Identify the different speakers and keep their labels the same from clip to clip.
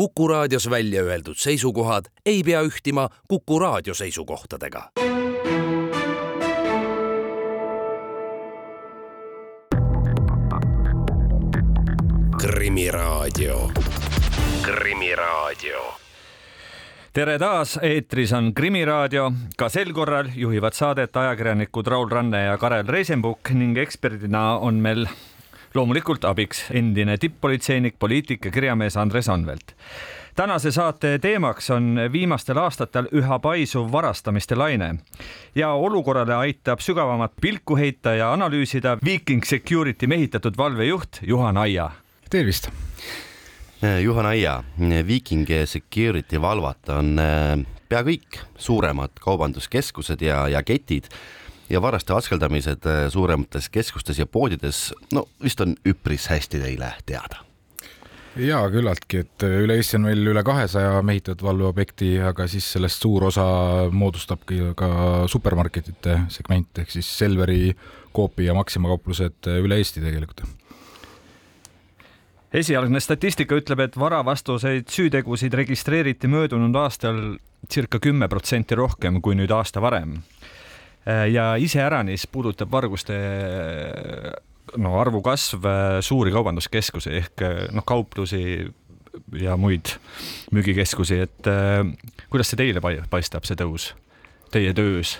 Speaker 1: Kuku raadios välja öeldud seisukohad ei pea ühtima Kuku raadio seisukohtadega. krimiraadio, Krimiraadio
Speaker 2: tere taas, eetris on Krimiraadio. ka sel korral juhivad saadet ajakirjanikud Raul Ranne ja Karel Reisenbuk ning eksperdina on meil loomulikult abiks endine tipp-politseinik, poliitik ja kirjamees Andres Anvelt. tänase saate teemaks on viimastel aastatel üha paisuv varastamiste laine ja olukorrale aitab sügavamat pilku heita ja analüüsida Viking Security mehitatud valvejuht Juhan Aia.
Speaker 3: tervist
Speaker 4: Juhan Aia, Viking Security valvata on äh, pea kõik suuremad kaubanduskeskused ja, ja ketid ja varaste askeldamised äh, suuremates keskustes ja poodides, no vist on üpris hästi teile teada
Speaker 3: ja küllaltki, et äh, üle Eesti on meil üle kahesaja mehitatud valveobjekti, aga siis sellest suur osa moodustabki ka supermarketite segment ehk siis Selveri, Coopi ja Maxima kauplused äh, üle Eesti tegelikult
Speaker 2: esialgne statistika ütleb, et varavastuseid süütegusid registreeriti möödunud aastal circa kümme protsenti rohkem kui nüüd aasta varem. Äh, ja iseäranis puudutab varguste no arvu kasv äh, suuri kaubanduskeskusi ehk äh, noh, kauplusi ja muid müügikeskusi, et kuidas see teile paistab, see tõus teie töös?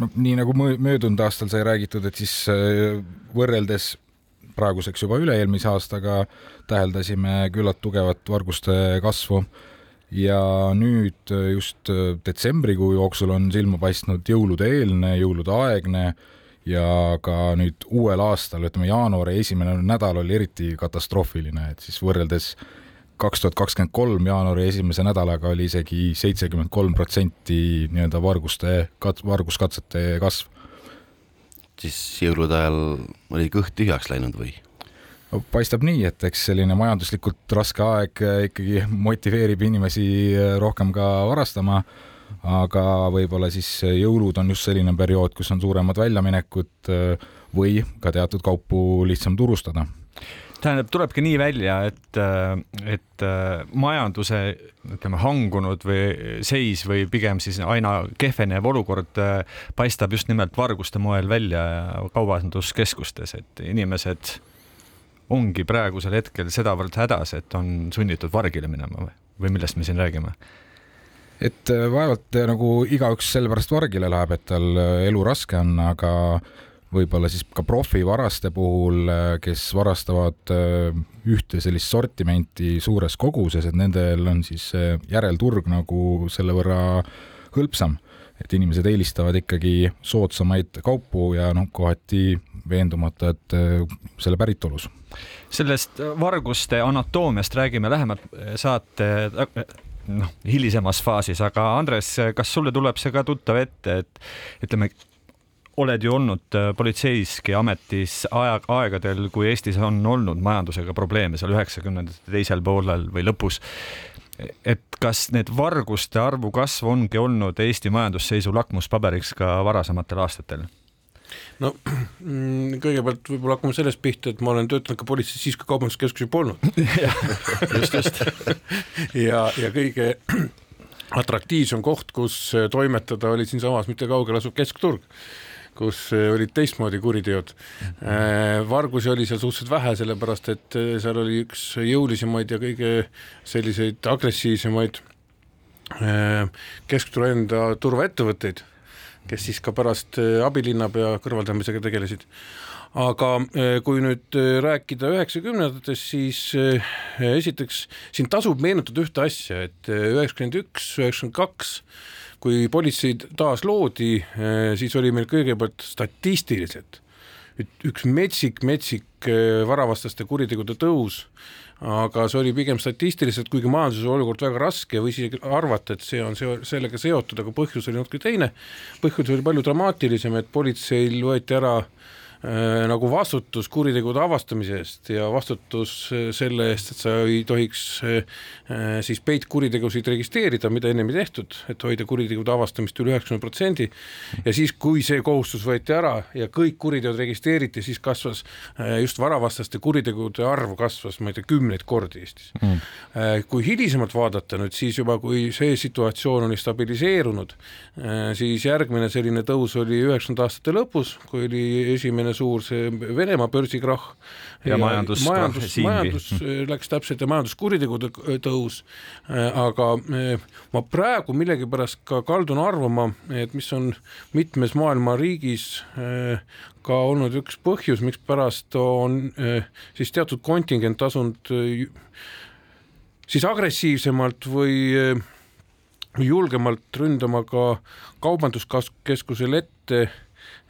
Speaker 3: no nii nagu möödunud aastal sai räägitud, et siis võrreldes praeguseks juba üle-eelmise aastaga täheldasime küllalt tugevat varguste kasvu ja nüüd äh, just äh, detsembrikuu jooksul on silma paistnud jõulude eelne, jõulude aegne ja ka nüüd uuel aastal, ütleme jaanuari esimene nädal oli eriti katastroofiline, et siis võrreldes kaks tuhat kakskümmend kolm jaanuari esimese nädalaga oli isegi seitsekümmend kolm protsenti nii-öelda varguste, varguskatsete kasv.
Speaker 4: siis jõulude ajal oli kõht tühjaks läinud või?
Speaker 3: Paistab nii, et eks selline majanduslikult raske aeg äh, ikkagi motiveerib inimesi äh, rohkem ka varastama, aga võib-olla siis äh, jõulud on just selline periood, kus on suuremad väljaminekud või ka teatud kaupu lihtsam turustada.
Speaker 2: Tähendab, tulebki nii välja, et, et majanduse ütleme hangunud või seis või pigem siis aina kehvenev olukord paistab just nimelt varguste moel välja kaubanduskeskustes, et inimesed ongi praegusel hetkel sedavõrd hädas, et on sunnitud vargile minema või, või millest me siin räägime?
Speaker 3: et äh, vaevalt äh, nagu igaüks sellepärast vargile läheb, et tal äh, elu raske on, aga võib-olla siis ka profivaraste puhul, kes varastavad ühte sellist sortimenti suures koguses, et nendel on siis järelturg nagu selle võrra hõlpsam, et inimesed eelistavad ikkagi soodsamaid kaupu ja noh, kohati veendumata, et selle päritolus
Speaker 2: sellest varguste anatoomiast räägime lähemalt eh, saate eh, noh, hilisemas faasis, aga Andres, kas sulle tuleb see ka tuttav ette, et ütleme, oled ju olnud politseiski ametis aja, aegadel, kui Eestis on olnud majandusega probleeme seal üheksakümnendate teisel poolel või lõpus. Et kas need varguste arvu kasv ongi olnud Eesti majandusseisu lakmuspaberiks ka varasematel aastatel?
Speaker 5: no mm, kõigepealt võib-olla hakkame sellest pihta, et ma olen töötanud ka politseis siis, kui kaubanduskeskusi polnud.
Speaker 2: Just, just.
Speaker 5: Ja, ja kõige atraktiivsem koht, kus toimetada, oli siinsamas mitte kaugel asuv keskturg kus olid teistmoodi kuriteod. Äh, vargusi oli seal suhteliselt vähe, sellepärast et seal oli üks jõulisemaid ja kõige selliseid agressiivsemaid keskturu enda turvaettevõtteid kes siis ka pärast abilinnapea kõrvaldamisega tegelesid. aga kui nüüd rääkida üheksakümnendatest, siis esiteks siin tasub meenutada ühte asja, et üheksakümmend üks, üheksakümmend kaks kui politsei taas loodi, siis oli meil kõigepealt statistiliselt üks metsik, metsik varavastaste kuritegude tõus aga see oli pigem statistiliselt, kuigi majanduse olukord väga raske, võis isegi arvata, et see on seo-, sellega seotud, aga põhjus oli natuke teine. põhjus oli palju dramaatilisem, et politseil võeti ära äh, nagu vastutus kuritegude avastamise eest ja vastutus äh, selle eest, et sa ei tohiks äh, siis peitkuritegusid registreerida, mida ennem ei tehtud, et hoida kuritegude avastamist üle üheksakümne protsendi. ja siis, kui see kohustus võeti ära ja kõik kuriteod registreeriti, siis kasvas just varavastaste kuritegude arv kasvas, ma ei tea, kümneid kordi Eestis mm.. kui hilisemalt vaadata nüüd siis juba, kui see situatsioon oli stabiliseerunud, siis järgmine selline tõus oli üheksakümnendate aastate lõpus, kui oli esimene suur see Venemaa börsikrahh.
Speaker 2: ja, ja majandus,
Speaker 5: majandus, majandus läks täpselt ja majanduskuritegude tõus. aga eh, ma praegu millegipärast ka kaldun arvama, et mis on mitmes maailma riigis eh, ka olnud üks põhjus, mikspärast on eh, siis teatud kontingent asunud siis agressiivsemalt või julgemalt ründama ka kaubanduskeskuse lette Eh,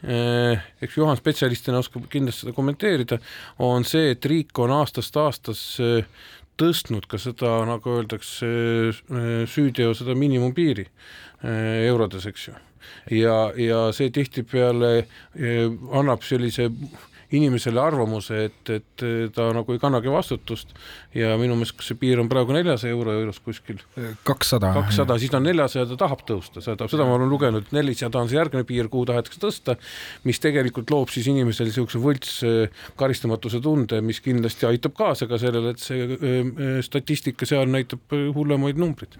Speaker 5: eks Juhan spetsialistina oskab kindlasti seda kommenteerida, on see, et riik on aastast aastasse tõstnud ka seda, nagu öeldakse, eh, süüteo seda miinimumpiiri eh, eurodes, eks ju. ja, ja see tihtipeale annab sellise inimesele arvamuse, et, et ta nagu ei kannagi vastutust ja minu meelest, see piir on praegu neljasaja euro juures kuskil?
Speaker 3: kakssada.
Speaker 5: kakssada, siis ta on neljasaja, ta tahab tõusta, seda, seda ma olen lugenud, nelisada on see järgmine piir, kuhu tahetakse tõsta, mis tegelikult loob siis inimesele niisuguse võlts äh, karistamatuse tunde, mis kindlasti aitab kaasa ka sellele, et see äh, äh, statistika seal näitab hullemaid numbreid.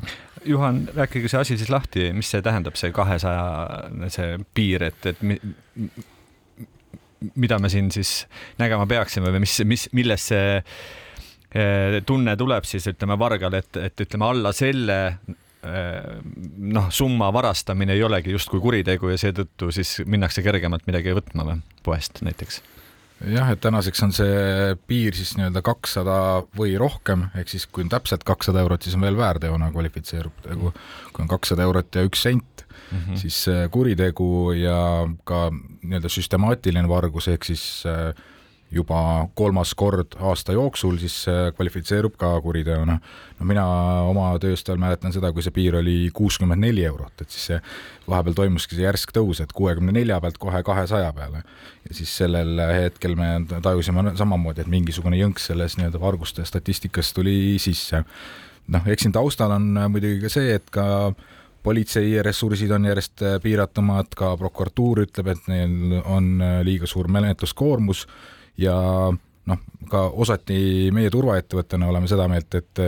Speaker 2: Juhan, rääkige see asi siis lahti, mis see tähendab, see kahesaja, see piir, et, et mida me siin siis nägema peaksime või mis, mis, millest see eh, tunne tuleb siis ütleme vargal, et, et ütleme alla selle eh, noh, summa varastamine ei olegi justkui kuritegu ja seetõttu siis minnakse kergemalt midagi võtma või poest näiteks?
Speaker 3: Jah, et tänaseks on see piir siis nii-öelda kakssada või rohkem, ehk siis kui on täpselt kakssada eurot, siis on veel väärteona kvalifitseerub tegu. kui on kakssada eurot ja üks sent, mm, -hmm. siis kuritegu ja ka nii-öelda süstemaatiline vargus, ehk siis äh, juba kolmas kord aasta jooksul, siis kvalifitseerub ka kuriteona. no mina oma tööst veel mäletan seda, kui see piir oli kuuskümmend neli eurot, et siis see vahepeal toimuski see järsk tõus, et kuuekümne nelja pealt kohe kahesaja peale. ja siis sellel hetkel me tajusime samamoodi, et mingisugune jõnks selles nii-öelda varguste statistikas tuli sisse. noh, eks siin taustal on muidugi ka see, et ka politsei ressursid on järjest piiratumad, ka prokuratuur ütleb, et neil on liiga suur menetluskoormus ja noh, ka osati meie turvaettevõttena oleme seda meelt, et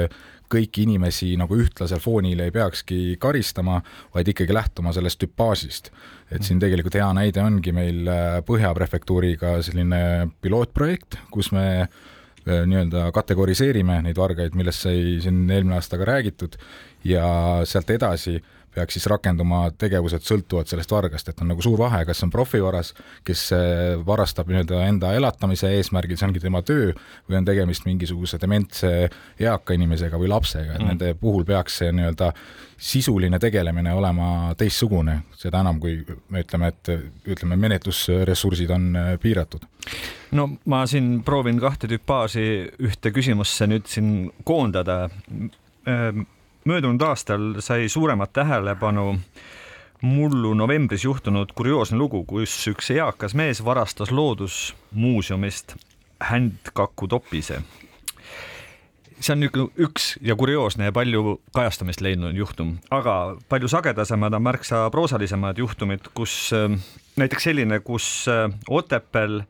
Speaker 3: kõiki inimesi nagu ühtlasel foonil ei peakski karistama, vaid ikkagi lähtuma sellest tüpaažist. et siin tegelikult hea näide ongi meil äh, Põhja prefektuuriga selline pilootprojekt, kus me äh, nii-öelda kategoriseerime neid vargaid, millest sai siin eelmine aasta ka räägitud ja sealt edasi peaks siis rakenduma tegevused sõltuvalt sellest vargast, et on nagu suur vahe, kas on profivaras, kes äh, varastab nii-öelda enda elatamise eesmärgil, see ongi tema töö, või on tegemist mingisuguse dementse eaka inimesega või lapsega, et mm. nende puhul peaks see nii-öelda sisuline tegelemine olema teistsugune, seda enam, kui me ütleme, et ütleme, menetlusressursid on äh, piiratud.
Speaker 2: no ma siin proovin kahte tüpaaži ühte küsimusse nüüd siin koondada möödunud aastal sai suuremat tähelepanu mullu novembris juhtunud kurioosne lugu, kus üks eakas mees varastas loodusmuuseumist händkaku topise. see on niisugune üks ja kurioosne ja palju kajastamist leidnud juhtum, aga palju sagedasemad on märksa proosalisemad juhtumid, kus äh, näiteks selline, kus äh, Otepääl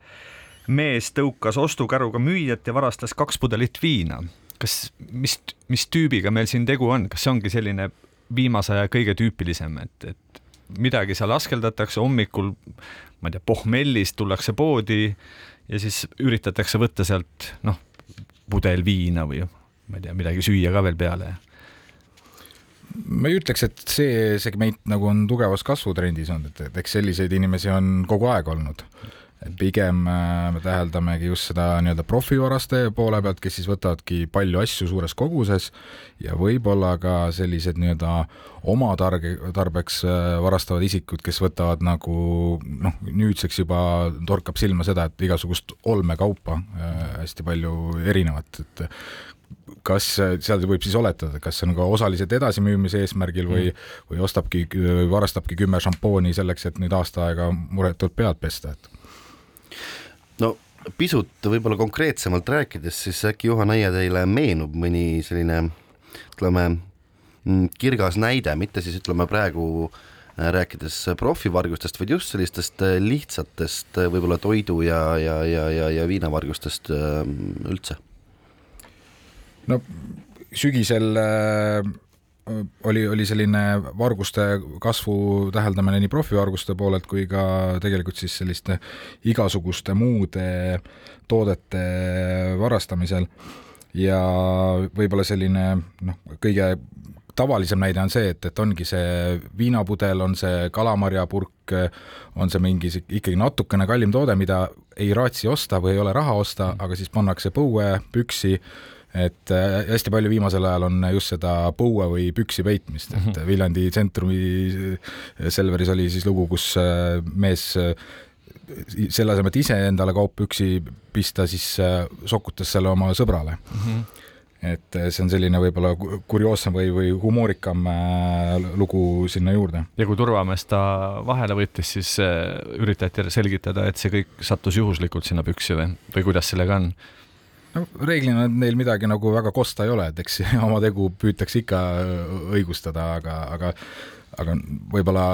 Speaker 2: mees tõukas ostukäruga müüjat ja varastas kaks pudelit viina kas, mis, mis tüübiga meil siin tegu on, kas see ongi selline viimase aja kõige tüüpilisem, et, et midagi seal askeldatakse hommikul, ma ei tea, pohmellis tullakse poodi ja siis üritatakse võtta sealt noh, pudel viina või ma ei tea, midagi süüa ka veel peale.
Speaker 3: Ma ei ütleks, et see segment nagu on tugevas kasvutrendis olnud, et, et eks selliseid inimesi on kogu aeg olnud pigem äh, me täheldamegi just seda nii-öelda profivarastaja poole pealt, kes siis võtavadki palju asju suures koguses ja võib-olla ka sellised nii-öelda oma targe, tarbeks äh, varastavad isikud, kes võtavad nagu noh, nüüdseks juba torkab silma seda, et igasugust olmekaupa äh, hästi palju erinevat, et kas seal võib siis oletada, kas see on ka osaliselt edasimüümise eesmärgil või mm., või ostabki, varastabki kümme šampooni selleks, et nüüd aasta aega muretult pead pesta, et
Speaker 4: no pisut võib-olla konkreetsemalt rääkides, siis äkki Juhan Aia teile meenub mõni selline ütleme mm, kirgas näide, mitte siis ütleme praegu äh, rääkides profivargustest, vaid just sellistest äh, lihtsatest äh, võib-olla toidu ja, ja, ja, ja, ja viinavargustest üldse?
Speaker 3: no sügisel äh, oli, oli selline varguste kasvu täheldamine nii profivarguste poolelt kui ka tegelikult siis selliste igasuguste muude toodete varastamisel. ja võib-olla selline noh, kõige tavalisem näide on see, et, et ongi see viinapudel, on see kalamarjapurk, on see mingi ikkagi natukene kallim toode, mida ei raatsi osta või ei ole raha osta, aga siis pannakse põue, püksi et äh, hästi palju viimasel ajal on just seda põue või püksi peitmist, et mhm. Viljandi tsentrumi äh, Selveris oli siis lugu, kus äh, mees selle asemel, et ise endale kauppüksi pista, siis sokutas selle oma sõbrale mm. -hmm et see on selline võib-olla kurioossem või, või humoorikam lugu sinna juurde.
Speaker 2: ja kui turvamees ta vahele võttis, siis üritati selgitada, et see kõik sattus juhuslikult sinna püksi või, või kuidas sellega on?
Speaker 3: No reeglina neil midagi nagu väga kosta ei ole, et eks oma tegu püütakse ikka õigustada, aga, aga aga võib-olla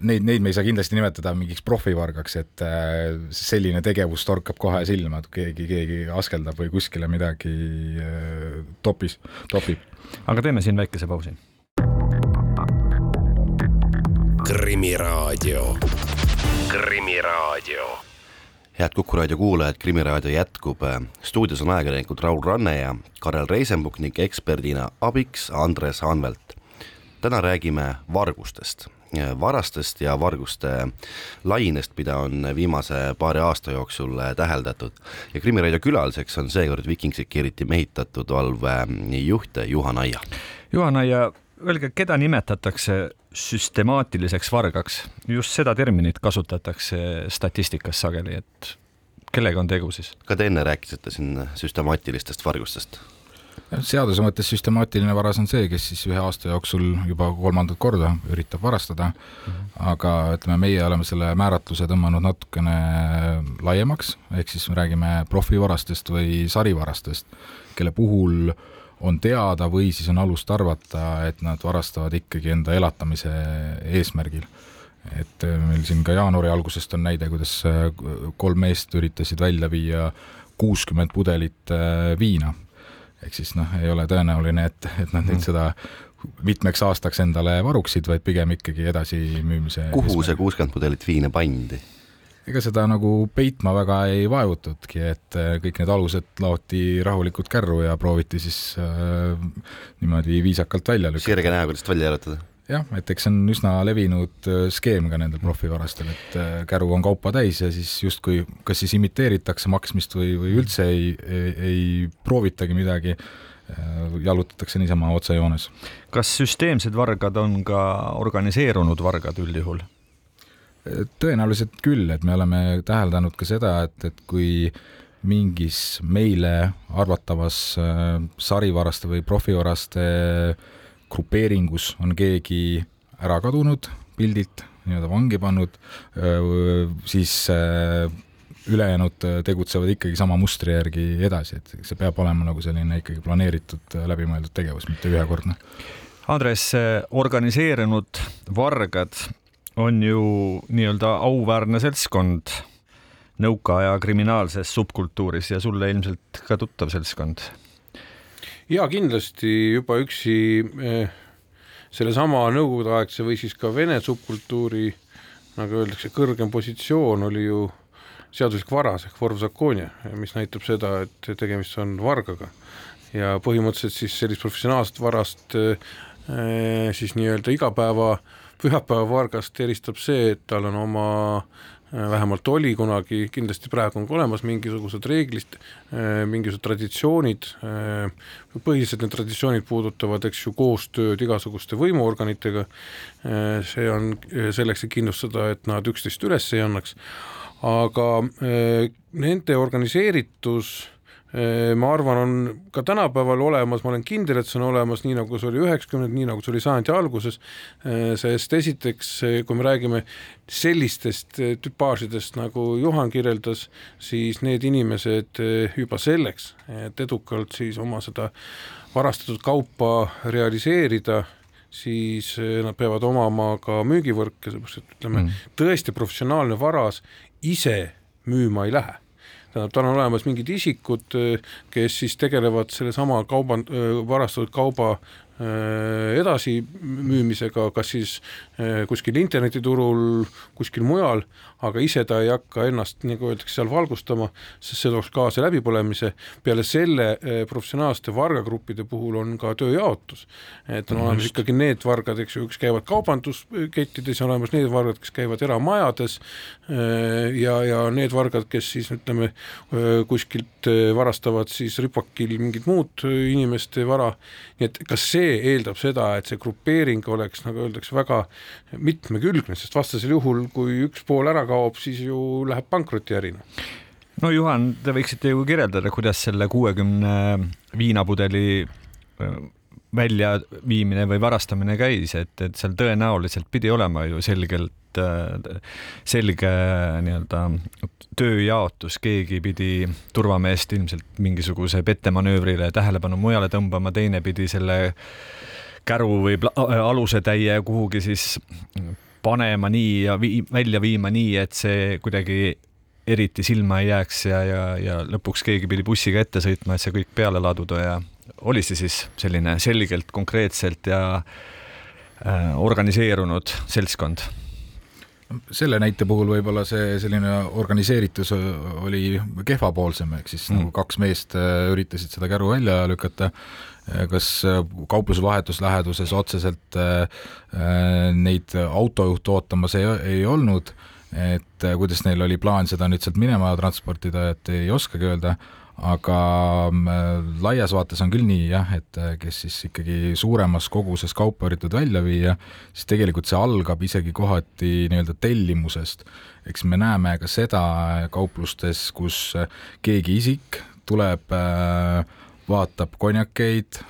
Speaker 3: neid, neid me ei saa kindlasti nimetada mingiks profivargaks, et äh, selline tegevus torkab kohe silma, et keegi, keegi askeldab või kuskile midagi topis, topib.
Speaker 2: aga teeme siin väikese pausi.
Speaker 1: krimiraadio, Krimiraadio
Speaker 4: head Kuku raadio kuulajad, Krimiraadio jätkub. stuudios on ajakirjanikud Raul Ranne ja Karel Reisenbuk ning eksperdina abiks Andres Anvelt. täna räägime vargustest, varastest ja varguste lainest, mida on viimase paari aasta jooksul täheldatud. ja Krimiraadio külaliseks on seekord Viking Security mehitatud valvejuht Juhan Aia.
Speaker 2: Juhan Aia, öelge, keda nimetatakse süstemaatiliseks vargaks, just seda terminit kasutatakse statistikas sageli, et kellega on tegu siis?
Speaker 4: ka te enne rääkisite siin süstemaatilistest vargustest.
Speaker 3: seaduse mõttes süstemaatiline varas on see, kes siis ühe aasta jooksul juba kolmandat korda üritab varastada mm, -hmm. aga ütleme, meie oleme selle määratluse tõmmanud natukene laiemaks, ehk siis me räägime profivarastest või sarivarastest, kelle puhul äh, on teada või siis on alust arvata, et nad varastavad ikkagi enda elatamise eesmärgil. et äh, meil siin ka jaanuari algusest on näide, kuidas äh, kolm meest üritasid välja viia kuuskümmend pudelit äh, viina. ehk siis noh, ei ole tõenäoline, et, et nad nüüd mhm. seda mitmeks aastaks endale varuksid, vaid pigem ikkagi edasimüümise
Speaker 4: kuhu see kuuskümmend pudelit viina pandi?
Speaker 3: Ega seda nagu peitma väga ei vaevutudki, et äh, kõik need alused laoti rahulikult kärru ja prooviti siis äh, niimoodi viisakalt välja lükata.
Speaker 4: sirge näoga lihtsalt välja jalutada?
Speaker 3: jah, et eks see on üsna levinud äh, skeem ka nendel profivarastel, et äh, käru on kaupa täis ja siis justkui kas siis imiteeritakse maksmist või, või üldse ei, ei, ei proovitagi midagi jalutatakse niisama otsejoones.
Speaker 2: kas süsteemsed vargad on ka organiseerunud vargad üldjuhul?
Speaker 3: Tõenäoliselt küll, et me oleme täheldanud ka seda, et, et kui mingis meile arvatavas äh, sarivaraste või profivaraste grupeeringus on keegi ära kadunud pildilt, nii-öelda vangi pannud, äh, siis äh, ülejäänud tegutsevad ikkagi sama mustri järgi edasi, et see peab olema nagu selline ikkagi planeeritud, läbimõeldud tegevus, mitte ühekordne.
Speaker 2: Andres, organiseerunud vargad on ju nii-öelda auväärne seltskond nõukaaja kriminaalses subkultuuris ja sulle ilmselt ka tuttav seltskond.
Speaker 5: ja kindlasti juba üksi eh, sellesama nõukogudeaegse või siis ka Vene subkultuuri nagu öeldakse, kõrgem positsioon oli ju seaduslik varas ehk vorvzakonia, mis näitab seda, et tegemist on vargaga ja põhimõtteliselt siis sellist professionaalset varast eh, siis nii-öelda igapäeva äh, pühapäevavargast eristab see, et tal on oma äh, vähemalt oli kunagi, kindlasti praegu on ka olemas mingisugused reeglid, äh, mingisugused traditsioonid, äh, põhiliselt need traditsioonid puudutavad, eks ju, koostööd igasuguste võimuorganitega, see on selleks, et kindlustada, et nad üksteist üles ei annaks, aga nende organiseeritus ma arvan, on ka tänapäeval olemas, ma olen kindel, et see on olemas, nii nagu see oli üheksakümnendad, nii nagu see oli sajandi alguses, sest esiteks, kui me räägime sellistest tüpaažidest, nagu Juhan kirjeldas, siis need inimesed juba selleks, et edukalt siis oma seda varastatud kaupa realiseerida, siis eh, nad peavad omama ka müügivõrke, sellepärast et ütleme mm., tõesti professionaalne varas ise müüma ei lähe tähendab, tal on olemas mingid isikud, eh, kes siis tegelevad sellesama kauba, eh, varastatud kauba Äh, edasimüümisega, kas siis äh, kuskil internetiturul, kuskil mujal, aga ise ta ei hakka ennast, nagu öeldakse, seal valgustama, sest see tooks kaasa läbipõlemise. peale selle äh, professionaalsete vargagruppide puhul on ka tööjaotus, et on olemas ikkagi need vargad, eks ju, kes käivad kaubanduskettides on olemas need vargad, kes käivad eramajades ja, ja need vargad, kes siis ütleme kuskilt varastavad siis rüpakil mingit muud inimeste vara, nii et kas see see eeldab seda, et see grupeering oleks, nagu öeldakse, väga mitmekülgne, sest vastasel juhul, kui üks pool ära kaob, siis ju läheb pankrotiärina
Speaker 2: no Juhan, te võiksite ju kirjeldada, kuidas selle kuuekümne viinapudeli väljaviimine või varastamine käis, et, et seal tõenäoliselt pidi olema ju selgelt Äh, selge nii-öelda tööjaotus, keegi pidi turvameest ilmselt mingisuguse pettemanöövrile tähelepanu mujale tõmbama, teine pidi selle käru või alusetäie kuhugi siis panema nii ja vii, välja viima nii, et see kuidagi eriti silma ei jääks ja, ja, ja lõpuks keegi pidi bussiga ette sõitma, et see kõik peale laduda ja oli see siis selline selgelt, konkreetselt ja äh, organiseerunud seltskond?
Speaker 3: Selle näite puhul võib-olla see selline organiseeritus oli kehvapoolsem, ehk siis mm. nagu kaks meest äh, üritasid seda käru välja lükata, äh, kas äh, kauplusvahetus läheduses otseselt neid autojuhte ootamas ei, ei olnud, et kuidas neil oli plaan seda nüüd sealt minema transportida, et ei oskagi öelda aga mm, laias vaates on küll nii jah, et äh, kes siis ikkagi suuremas koguses kaupa üritavad välja viia, siis tegelikult see algab isegi kohati nii-öelda tellimusest. eks me näeme ka seda kauplustes, kus äh, keegi isik tuleb äh, vaatab konjakeid,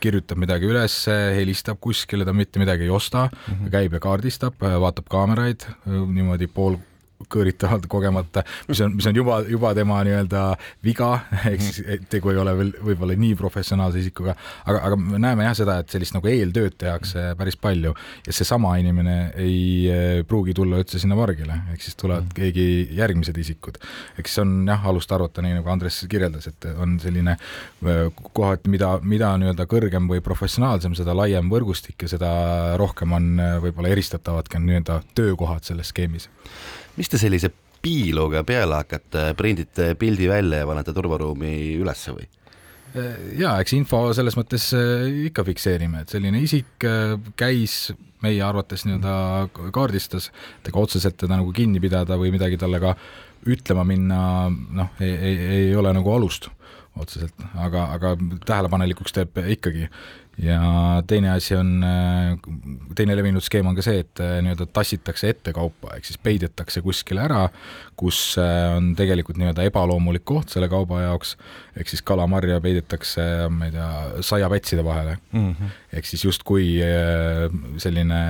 Speaker 3: kirjutab midagi üles, helistab kuskile, ta mitte midagi ei osta mm, -hmm. käib ja kaardistab, vaatab kaameraid niimoodi pool kõõritavalt kogemata, mis on, mis on juba, juba tema nii-öelda viga, ehk siis tegu ei ole veel võib-olla nii professionaalse isikuga, aga, aga me näeme jah seda, et sellist nagu eeltööd tehakse päris palju ja seesama inimene ei eh, pruugi tulla üldse sinna vargile, ehk siis tulevad mm. keegi järgmised isikud. eks on jah, alust arvata, nii nagu Andres kirjeldas, et on selline eh, kohati, mida, mida nii-öelda kõrgem või professionaalsem, seda laiem võrgustik ja seda rohkem on eh, võib-olla eristatavad ka nii-öelda töökohad selles skeemis
Speaker 4: mis te sellise piiluga peale hakkate, prindite pildi välja ja panete turvaruumi ülesse või?
Speaker 3: ja eks info selles mõttes äh, ikka fikseerime, et selline isik äh, käis meie arvates nii-öelda kaardistas, et ega otseselt teda nagu kinni pidada või midagi talle ka ütlema minna, noh, ei, ei, ei ole nagu alust otseselt, aga, aga tähelepanelikuks teeb ikkagi ja teine asi on, äh, teine levinud skeem on ka see, et äh, nii-öelda tassitakse ette kaupa, ehk siis peidetakse kuskile ära, kus äh, on tegelikult nii-öelda ebaloomulik koht selle kauba jaoks, ehk siis kalamarja peidetakse, ma ei tea, saiapätside vahele mm. -hmm. ehk siis justkui selline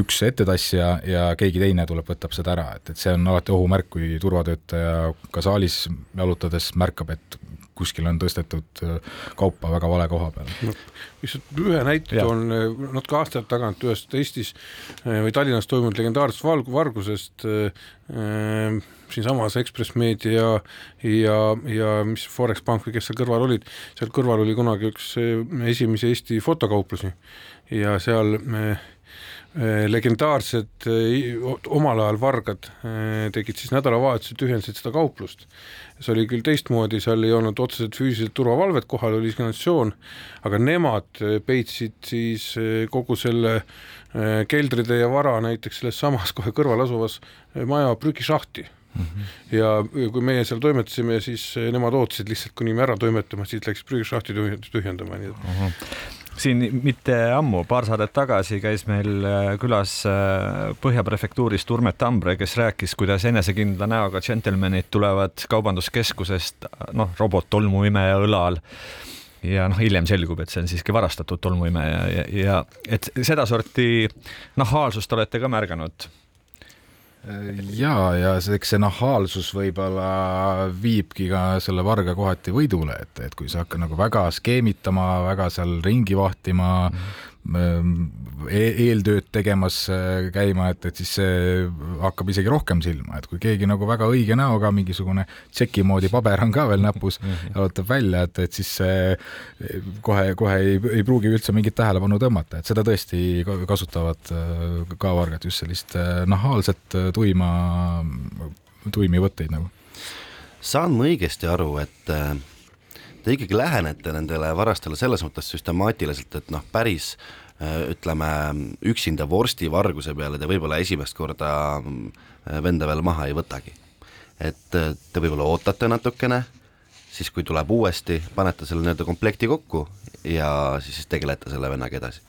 Speaker 3: üks ettetassija ja keegi teine tuleb, võtab seda ära, et, et see on alati ohumärk, kui turvatöötaja ka saalis jalutades märkab, et kuskil on tõstetud äh, kaupa väga vale koha peale
Speaker 5: lihtsalt ühe näite toon äh, natuke aastaid tagant ühest Eestis äh, või Tallinnas toimunud legendaarsest valg-, vargusest siinsamas Ekspress Meedia ja, ja, ja mis Forex Pank või kes seal kõrval olid, seal kõrval oli kunagi üks esimesi Eesti fotokauplusi ja seal äh, legendaarsed omal ajal vargad tegid siis nädalavahetusel, tühjendasid seda kauplust. See oli küll teistmoodi, seal ei olnud otseselt füüsiliselt turvavalvet, kohal oli signalisatsioon, aga nemad peitsid siis kogu selle keldride ja vara näiteks selles samas kohe kõrval asuvas maja prügišahti Mm -hmm. ja kui meie seal toimetasime, siis nemad ootasid lihtsalt, kuni me ära toimetame, siis läks prügišahti tühjendama, nii et
Speaker 2: siin mitte ammu, paar saadet tagasi käis meil äh, külas äh, Põhja prefektuurist Urmet Tambre, kes rääkis, kuidas enesekindla näoga džentelmenid tulevad kaubanduskeskusest, noh, robot tolmuimeja õlal ja noh, hiljem selgub, et see on siiski varastatud tolmuimeja ja, ja, ja et sedasorti nahaalsust olete ka märganud
Speaker 3: ja, ja see, eks see nahaalsus võib-olla viibki ka selle varga kohati võidule, et, et kui sa hakkad nagu väga skeemitama, väga seal ringi vahtima mm, -hmm eeltööd tegemas äh, käima, et, et siis see hakkab isegi rohkem silma, et kui keegi nagu väga õige näoga, mingisugune tšeki moodi paber on ka veel näpus ja mhm. jalutab välja, et, et siis see kohe-kohe ei, ei pruugi üldse mingit tähelepanu tõmmata, et seda tõesti kasutavad äh, ka vargad, just sellist äh, nahaalset tuima, tuimi võtteid nagu.
Speaker 4: saan ma õigesti aru, et te ikkagi lähenete nendele varastele selles mõttes süstemaatiliselt, et noh, päris äh, ütleme, üksinda vorstivarguse peale te võib-olla esimest korda äh, venda veel maha ei võtagi. et äh, te võib-olla ootate natukene, siis kui tuleb uuesti, panete selle nii-öelda komplekti kokku ja siis, tegelete selle vennaga edasi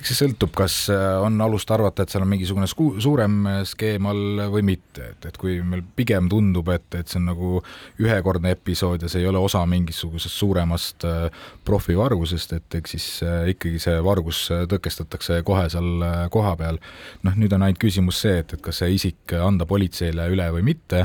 Speaker 3: eks see sõltub, kas äh, on alust arvata, et seal on mingisugune suurem äh, skeem all või mitte, et, et kui meil pigem tundub, et, et see on nagu ühekordne episood ja see ei ole osa mingisugusest suuremast äh, profivargusest, et eks siis ikkagi see vargus tõkestatakse kohe seal kohapeal. noh, nüüd on ainult küsimus see, et, et kas see isik anda politseile üle või mitte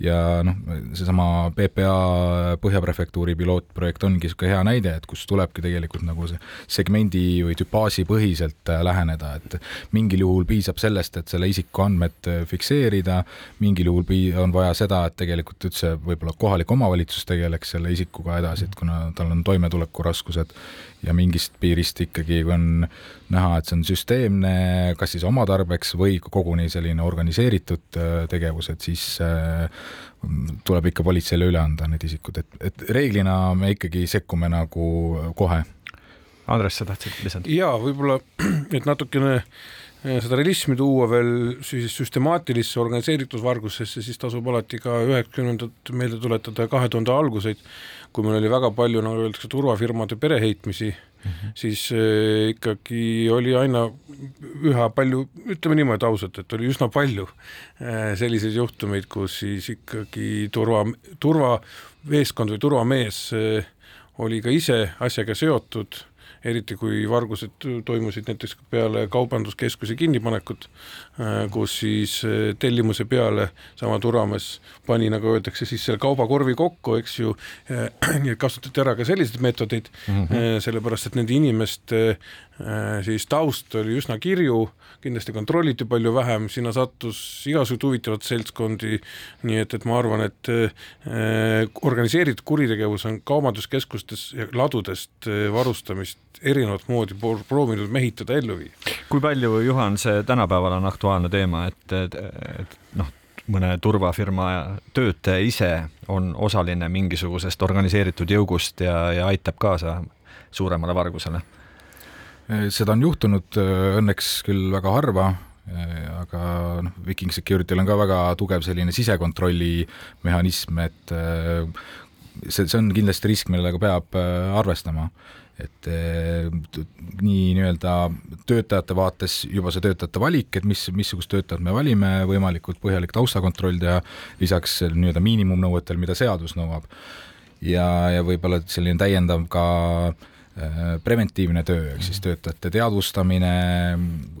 Speaker 3: ja noh, seesama PPA Põhja prefektuuri pilootprojekt ongi niisugune hea näide, et kus tulebki tegelikult nagu see segmendi või tüpaaži põhiselt äh, läheneda, et mingil juhul piisab sellest, et selle isiku andmed äh, fikseerida, mingil juhul pii-, on vaja seda, et tegelikult üldse võib-olla kohalik omavalitsus tegeleks selle isikuga edasi, et kuna tal on toimetulekuraskused ja mingist piirist ikkagi on näha, et see on süsteemne, kas siis oma tarbeks või koguni selline organiseeritud äh, tegevus, et siis tuleb ikka politseile üle anda need isikud, et, et reeglina me ikkagi sekkume nagu kohe.
Speaker 2: Andres, sa tahtsid lisada?
Speaker 5: jaa, võib-olla, et natukene äh, seda realismi tuua veel siis süstemaatilisse organiseeritud vargusesse, siis tasub alati ka üheksakümnendat meelde tuletada kahe tuhande alguseid kui meil oli väga palju, nagu öeldakse, turvafirmade pereheitmisi. Siis äh, ikkagi oli aina üha palju, ütleme niimoodi ausalt, et oli üsna palju äh, selliseid juhtumeid, kus siis ikkagi turva, turvameeskond või turvamees äh, oli ka ise asjaga seotud eriti kui vargused toimusid näiteks peale kaubanduskeskuse kinnipanekut, kus siis äh, tellimuse peale sama turvamees pani, nagu öeldakse, siis selle kaubakorvi kokku, eks ju, äh, kasutati ära ka selliseid meetodeid mm, -hmm. sellepärast et nende inimeste siis taust oli üsna kirju, kindlasti kontrolliti palju vähem, sinna sattus igasuguseid huvitavaid seltskondi, nii et, et ma arvan, et äh, organiseeritud kuritegevus on kaubanduskeskustes ja ladudest varustamist erinevat moodi proovinud mehitada, ellu viia.
Speaker 2: kui palju, Juhan, see tänapäeval on aktuaalne teema, et, et, et noh, mõne turvafirma töötaja ise on osaline mingisugusest organiseeritud jõugust ja, ja aitab kaasa suuremale vargusele?
Speaker 3: seda on juhtunud õnneks küll väga harva, aga noh, Viking Security'l on ka väga tugev selline sisekontrolli mehhanism, et see, see on kindlasti risk, millega peab arvestama et eh, nii nii-öelda töötajate vaates juba see töötajate valik, et mis, missugust töötajat me valime, võimalikult põhjalik taustakontroll teha, lisaks nii-öelda miinimumnõuetel, mida seadus nõuab. ja, ja võib-olla selline täiendav ka äh, preventiivne töö, ehk siis töötajate teadvustamine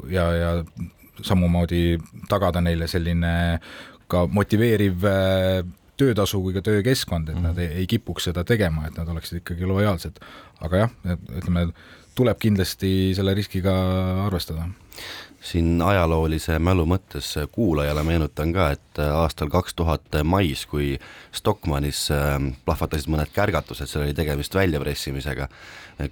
Speaker 3: ja, ja samamoodi tagada neile selline ka motiveeriv äh, töötasu kui ka töökeskkond, et nad mhm. ei, ei kipuks seda tegema, et nad oleksid ikkagi lojaalsed. Aga jah, ütleme, tuleb kindlasti selle riskiga arvestada.
Speaker 4: Siin ajaloolise mälu mõttes kuulajale meenutan ka, et aastal kaks tuhat mais, kui Stockmannis ähm, plahvatasid mõned kärgatused, seal oli tegemist väljapressimisega,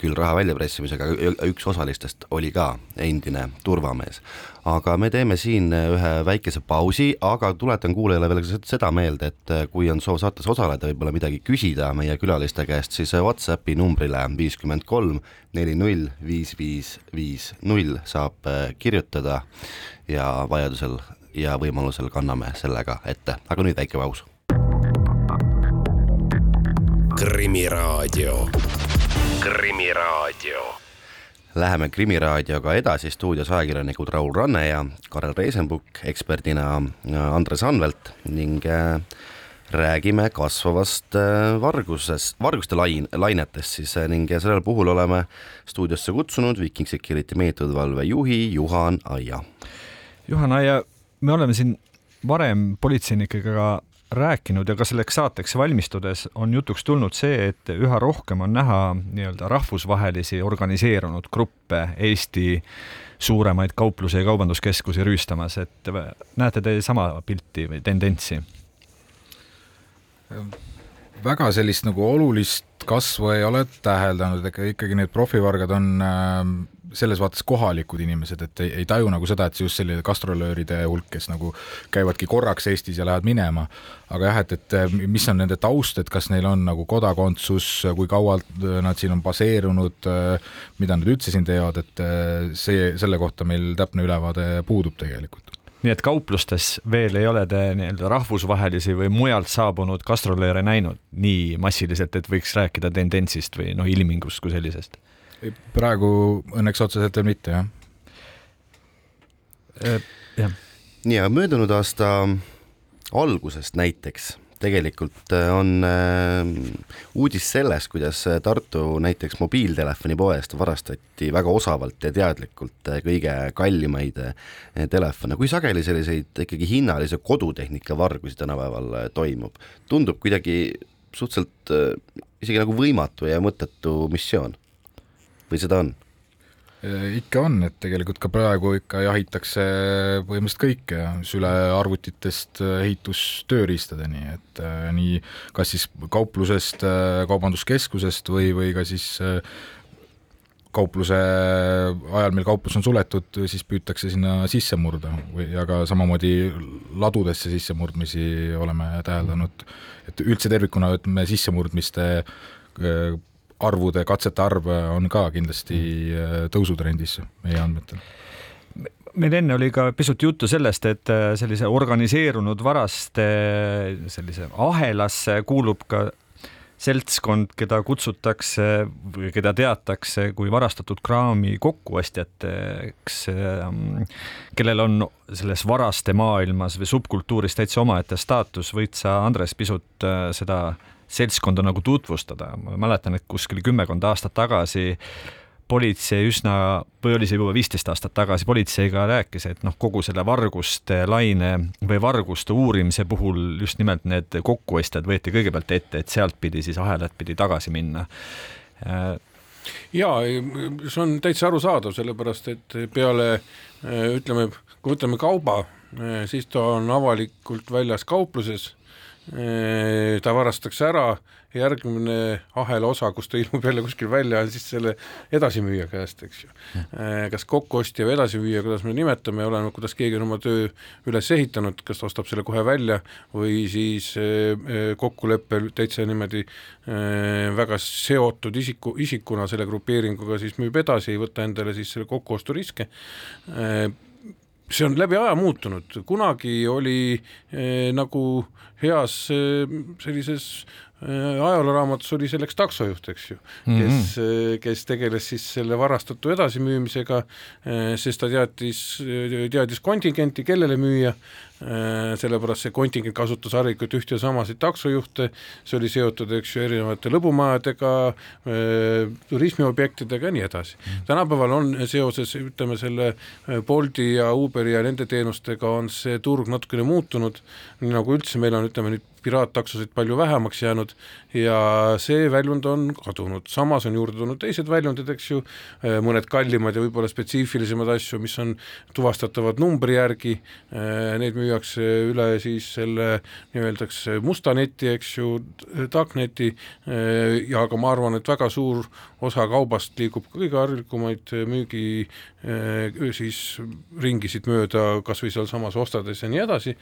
Speaker 4: küll raha väljapressimisega, üks osalistest oli ka endine turvamees. Aga me teeme siin äh, ühe väikese pausi, aga tuletan kuulajale veel seda meelde, et äh, kui on soov saates osaleda, võib-olla midagi küsida meie külaliste käest, siis äh, Whatsappi numbrile viiskümmend kolm neli null viis viis viis null saab kirjutada ja vajadusel ja võimalusel kanname sellega ette, aga nüüd väike paus.
Speaker 1: krimiraadio Krimiraadio.
Speaker 4: Läheme Krimiraadioga edasi, stuudios ajakirjanikud Raul Ranne ja Karel Reisenbuk, eksperdina äh, Andres Anvelt ning äh, räägime kasvavast äh, varguses, varguste lain, lainetest siis ning sellel puhul oleme stuudiosse kutsunud Viking Security meetodivalve juhi Juhan Aia.
Speaker 2: Juhan Aia, me oleme siin varem politseinikega rääkinud ja ka selleks saateks valmistudes on jutuks tulnud see, et üha rohkem on näha nii-öelda rahvusvahelisi organiseerunud gruppe Eesti suuremaid kaupluse ja kaubanduskeskusi rüüstamas, et näete te sama pilti või tendentsi?
Speaker 3: väga sellist nagu olulist kasvu ei ole täheldanud, ega ikkagi need profivargad on äh, selles vaates kohalikud inimesed, et ei, ei taju nagu seda, et see just selline gastrolööride hulk, kes nagu käivadki korraks Eestis ja lähevad minema. aga jah, et, et mis on nende taust, et kas neil on nagu kodakondsus, kui kaua nad siin on baseerunud, mida nad üldse siin teevad, et see, selle kohta meil täpne ülevaade puudub tegelikult
Speaker 2: nii et kauplustes veel ei ole te nii-öelda rahvusvahelisi või mujalt saabunud gastrolööre näinud nii massiliselt, et võiks rääkida tendentsist või noh, ilmingust kui sellisest?
Speaker 3: Praegu õnneks otseselt veel mitte, jah.
Speaker 2: Äh, jah.
Speaker 4: aga möödunud aasta algusest näiteks tegelikult äh, on äh, uudis sellest, kuidas Tartu näiteks mobiiltelefonipoest varastati väga osavalt ja teadlikult kõige kallimaid telefone. kui sageli selliseid ikkagi hinnalise kodutehnika vargusi tänapäeval toimub? tundub kuidagi suhteliselt isegi nagu võimatu ja mõttetu missioon või seda on?
Speaker 3: ikka on, et tegelikult ka praegu ikka jahitakse põhimõtteliselt kõike, sülearvutitest ehitustööriistadeni, et äh, nii kas siis kauplusest, äh, kaubanduskeskusest või, või ka siis äh, kaupluse ajal, mil kauplus on suletud, siis püütakse sinna sisse murda või, ja ka samamoodi ladudesse sissemurdmisi oleme täheldanud, et üldse tervikuna ütleme sissemurdmiste arvude, katsete arv on ka kindlasti äh, tõusutrendis meie andmetel
Speaker 2: meil enne oli ka pisut juttu sellest, et äh, sellise organiseerunud varaste sellise ahelasse kuulub ka seltskond, keda kutsutakse või keda teatakse kui varastatud kraami kokkuostjateks, ähm, kellel on selles varaste maailmas või subkultuuris täitsa omaette staatus. võid sa, Andres, pisut äh, seda seltskonda nagu tutvustada. ma mäletan, et kuskil kümmekond aastat tagasi politsei üsna, või oli see juba viisteist aastat tagasi, politseiga rääkis, et noh, kogu selle varguste laine või varguste uurimise puhul just nimelt need kokkuostjad võeti kõigepealt ette, et sealtpidi siis ahelat pidi tagasi minna
Speaker 5: ja see on täitsa arusaadav, sellepärast et peale ütleme, kui võtame kauba, siis ta on avalikult väljas kaupluses ta varastatakse ära, järgmine ahela osa, kus ta ilmub jälle kuskil välja, on siis selle edasimüüja käest, eks ju. kas kokkuostja või edasimüüja, kuidas me nimetame, oleneb, kuidas keegi on oma töö üles ehitanud, kas ta ostab selle kohe välja või siis kokkuleppel täitsa niimoodi väga seotud isiku, isikuna selle grupeeringuga siis müüb edasi, ei võta endale siis selle kokkuosturiske see on läbi aja muutunud, kunagi oli eh, nagu heas eh, sellises eh, ajalooraamatus oli selleks taksojuht, eks ju, kes mm, -hmm. kes tegeles siis selle varastatu edasimüümisega, sest ta teadis, teadis kontingenti, kellele müüa Äh, sellepärast see kontingent kasutas harilikult ühte ja samasid taksojuhte, see oli seotud, eks ju, erinevate lõbumajadega, äh, turismiobjektidega ja nii edasi. Mm. tänapäeval on seoses, ütleme selle äh, Bolti ja Uberi ja nende teenustega on see turg natukene muutunud, nii nagu üldse meil on, ütleme nüüd piraattaksosid palju vähemaks jäänud ja see väljund on kadunud, samas on juurde tulnud teised väljundid, eks ju, äh, mõned kallimad ja võib-olla spetsiifilisemad asju, mis on tuvastatavad numbri järgi, äh, neid müüakse üle siis selle nii-öeldakse musta neti, eks ju, darkneti äh, ja aga ma arvan, et väga suur osa kaubast liigub kõige harilikumaid müügi siis ringisid mööda, kas või sealsamas ostades ja nii edasi,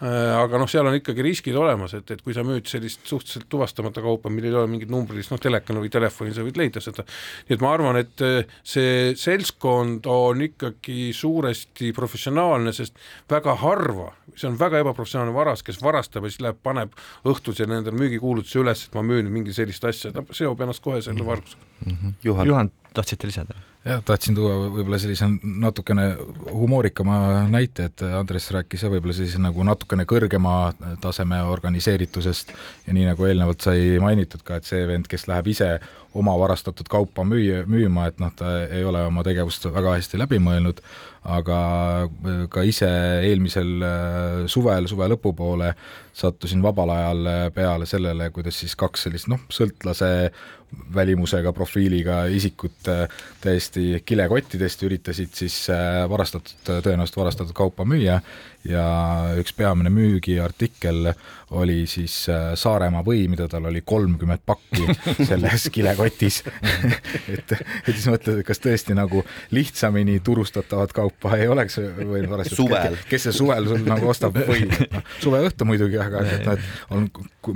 Speaker 5: aga noh, seal on ikkagi riskid olemas, et, et kui sa müüd sellist suhteliselt tuvastamata kaupa, millel ei ole mingit numbrilist, noh, telekana või telefoni sa võid leida seda, nii et ma arvan, et eh, see seltskond on ikkagi suuresti professionaalne, sest väga harva see on väga ebaprofessionaalne varas, kes varastab ja siis läheb, paneb õhtusel endale müügikuulutuse üles, et ma müün mingi sellist asja, ta seob ennast kohe selle vargusega
Speaker 4: mm. -hmm. Juhan,
Speaker 2: Juhan, tahtsite lisada?
Speaker 3: Jah, tahtsin tuua võib-olla sellise natukene humoorikama näite, et Andres rääkis ja võib-olla sellise nagu natukene kõrgema taseme organiseeritusest. Ja nii nagu eelnevalt sai mainitud ka, et see vend, kes läheb ise oma varastatud kaupa müü-, müüma, et noh, ta ei ole oma tegevust väga hästi läbi mõelnud, aga ka ise eelmisel äh, suvel, suve lõpupoole sattusin vabal ajal peale sellele, kuidas siis kaks sellist noh, sõltlase välimusega profiiliga isikut äh, täiesti kilekottidest üritasid siis äh, varastatud, tõenäoliselt varastatud kaupa müüa. Ja üks peamine müügiartikkel oli siis äh, Saaremaa või, mida tal oli kolmkümmend pakki selles kilekotis et, et siis mõtled, et kas tõesti nagu lihtsamini turustatavat kaupa ei oleks varastada.
Speaker 4: suvel.
Speaker 3: kes see suvel sul nagu ostab või, noh, suve õhtu muidugi, aga et noh, et on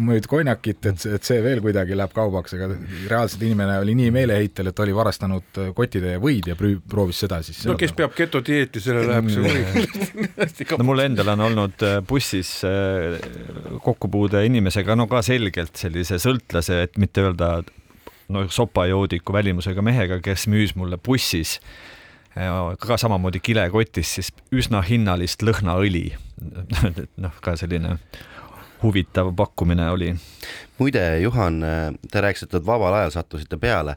Speaker 3: müüd konjakit, et, et see veel kuidagi läheb kaubaks, aga reaalselt inimene oli nii meeleheitel, et oli varastanud kotitäie võid ja proovis seda siis.
Speaker 5: no kes peab getodieeti, sellele läheb see võid
Speaker 2: no mul endal on olnud äh, bussis äh, kokkupuude inimesega, no ka selgelt sellise sõltlase, et mitte öelda no sopajoodiku välimusega mehega, kes müüs mulle bussis ka samamoodi kilekotis siis üsna hinnalist lõhnaõli. noh, ka selline huvitav pakkumine oli.
Speaker 4: muide, Juhan, te rääkisite, et vabal ajal sattusite peale.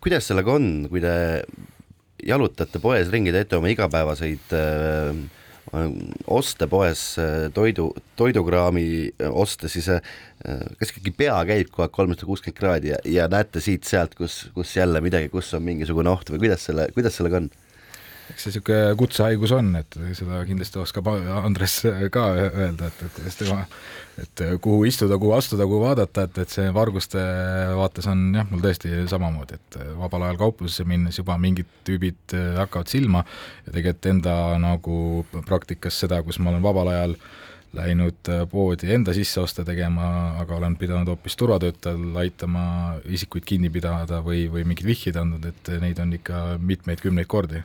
Speaker 4: kuidas sellega on, kui te jalutate poes ringi, teete oma igapäevaseid äh, oste poes, äh, toidu, toidukraami äh, oste, siis äh, kas ikkagi pea käib kogu aeg kolmsada kuuskümmend kraadi ja, ja näete siit-sealt, kus, kus jälle midagi, kus on mingisugune oht või kuidas selle, kuidas sellega on?
Speaker 3: eks see niisugune kutsehaigus on, et seda kindlasti oskab Andres ka öelda, et, et kuidas tema, et kuhu istuda, kuhu astuda, kuhu vaadata, et, et see varguste vaates on jah, mul tõesti samamoodi, et vabal ajal kauplusesse minnes juba mingid tüübid hakkavad silma ja tegelikult enda nagu praktikas seda, kus ma olen vabal ajal läinud poodi enda sisseoste tegema, aga olen pidanud hoopis turvatöötajal aitama isikuid kinni pidada või, või mingid vihjeid andnud, et neid on ikka mitmeid-kümneid kordi.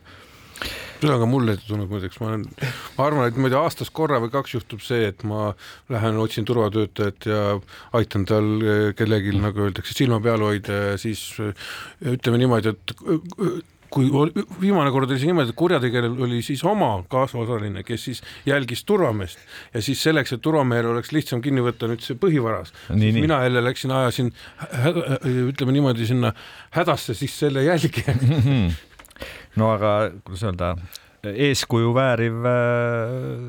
Speaker 5: Seda on ka mulle tulnud muideks, ma olen, ma arvan, et ma ei tea, aastas korra või kaks juhtub see, et ma lähen otsin turvatöötajat ja aitan tal eh, kellelgi, nagu öeldakse, silma peal hoida ja siis ütleme niimoodi, et kui viimane kord oli see niimoodi, et kurjategijal oli siis oma kaasosaline, kes siis jälgis turvameest. Ja siis selleks, et turvamehel oleks lihtsam kinni võtta nüüd see põhivaras, mina jälle läksin, ajasin ütleme niimoodi sinna hädasse siis selle jälgija
Speaker 2: no aga kuidas öelda, eeskuju vääriv äh,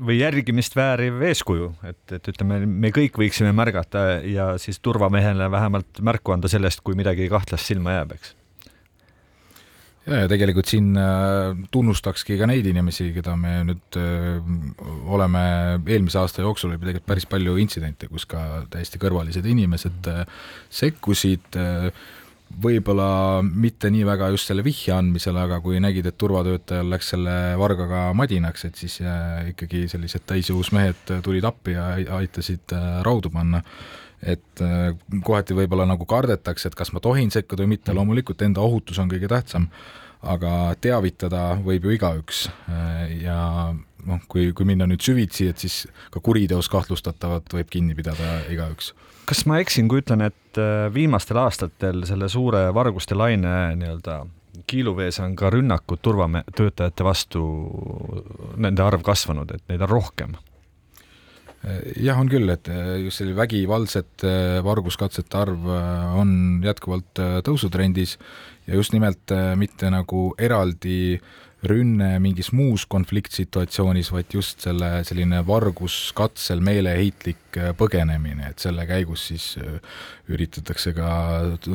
Speaker 2: või järgimist vääriv eeskuju, et, et ütleme, me kõik võiksime märgata ja siis turvamehele vähemalt märku anda sellest, kui midagi kahtlast silma jääb, eks
Speaker 3: ja, ja tegelikult siin äh, tunnustakski ka neid inimesi, keda me nüüd äh, oleme eelmise aasta jooksul oli tegelikult päris palju intsidente, kus ka täiesti kõrvalised inimesed sekkusid öö, võib-olla mitte nii väga just selle vihje andmisel, aga kui nägid, et turvatöötajal läks selle vargaga madinaks, et siis äh, ikkagi sellised täisjõus mehed tulid appi ja aitasid äh, raudu panna. Et äh, kohati võib-olla nagu kardetakse, et kas ma tohin sekkuda või mitte, loomulikult enda ohutus on kõige tähtsam, aga teavitada võib ju igaüks ja noh, kui, kui minna nüüd süvitsi, et siis ka kuriteos kahtlustatavat võib kinni pidada igaüks
Speaker 2: kas ma eksin, kui ütlen, et äh, viimastel aastatel selle suure varguste laine nii-öelda kiiluvees on ka rünnakud turvatöötajate vastu, nende arv kasvanud, et neid on rohkem?
Speaker 3: Jah, on küll, et äh, just selline vägivaldsete varguskatsete arv äh, on jätkuvalt tõusutrendis ja just nimelt mitte nagu eraldi äh, rünne mingis muus konfliktsituatsioonis, vaid just selle selline varguskatsel meeleheitlik äh, põgenemine, et selle käigus siis äh, üritatakse ka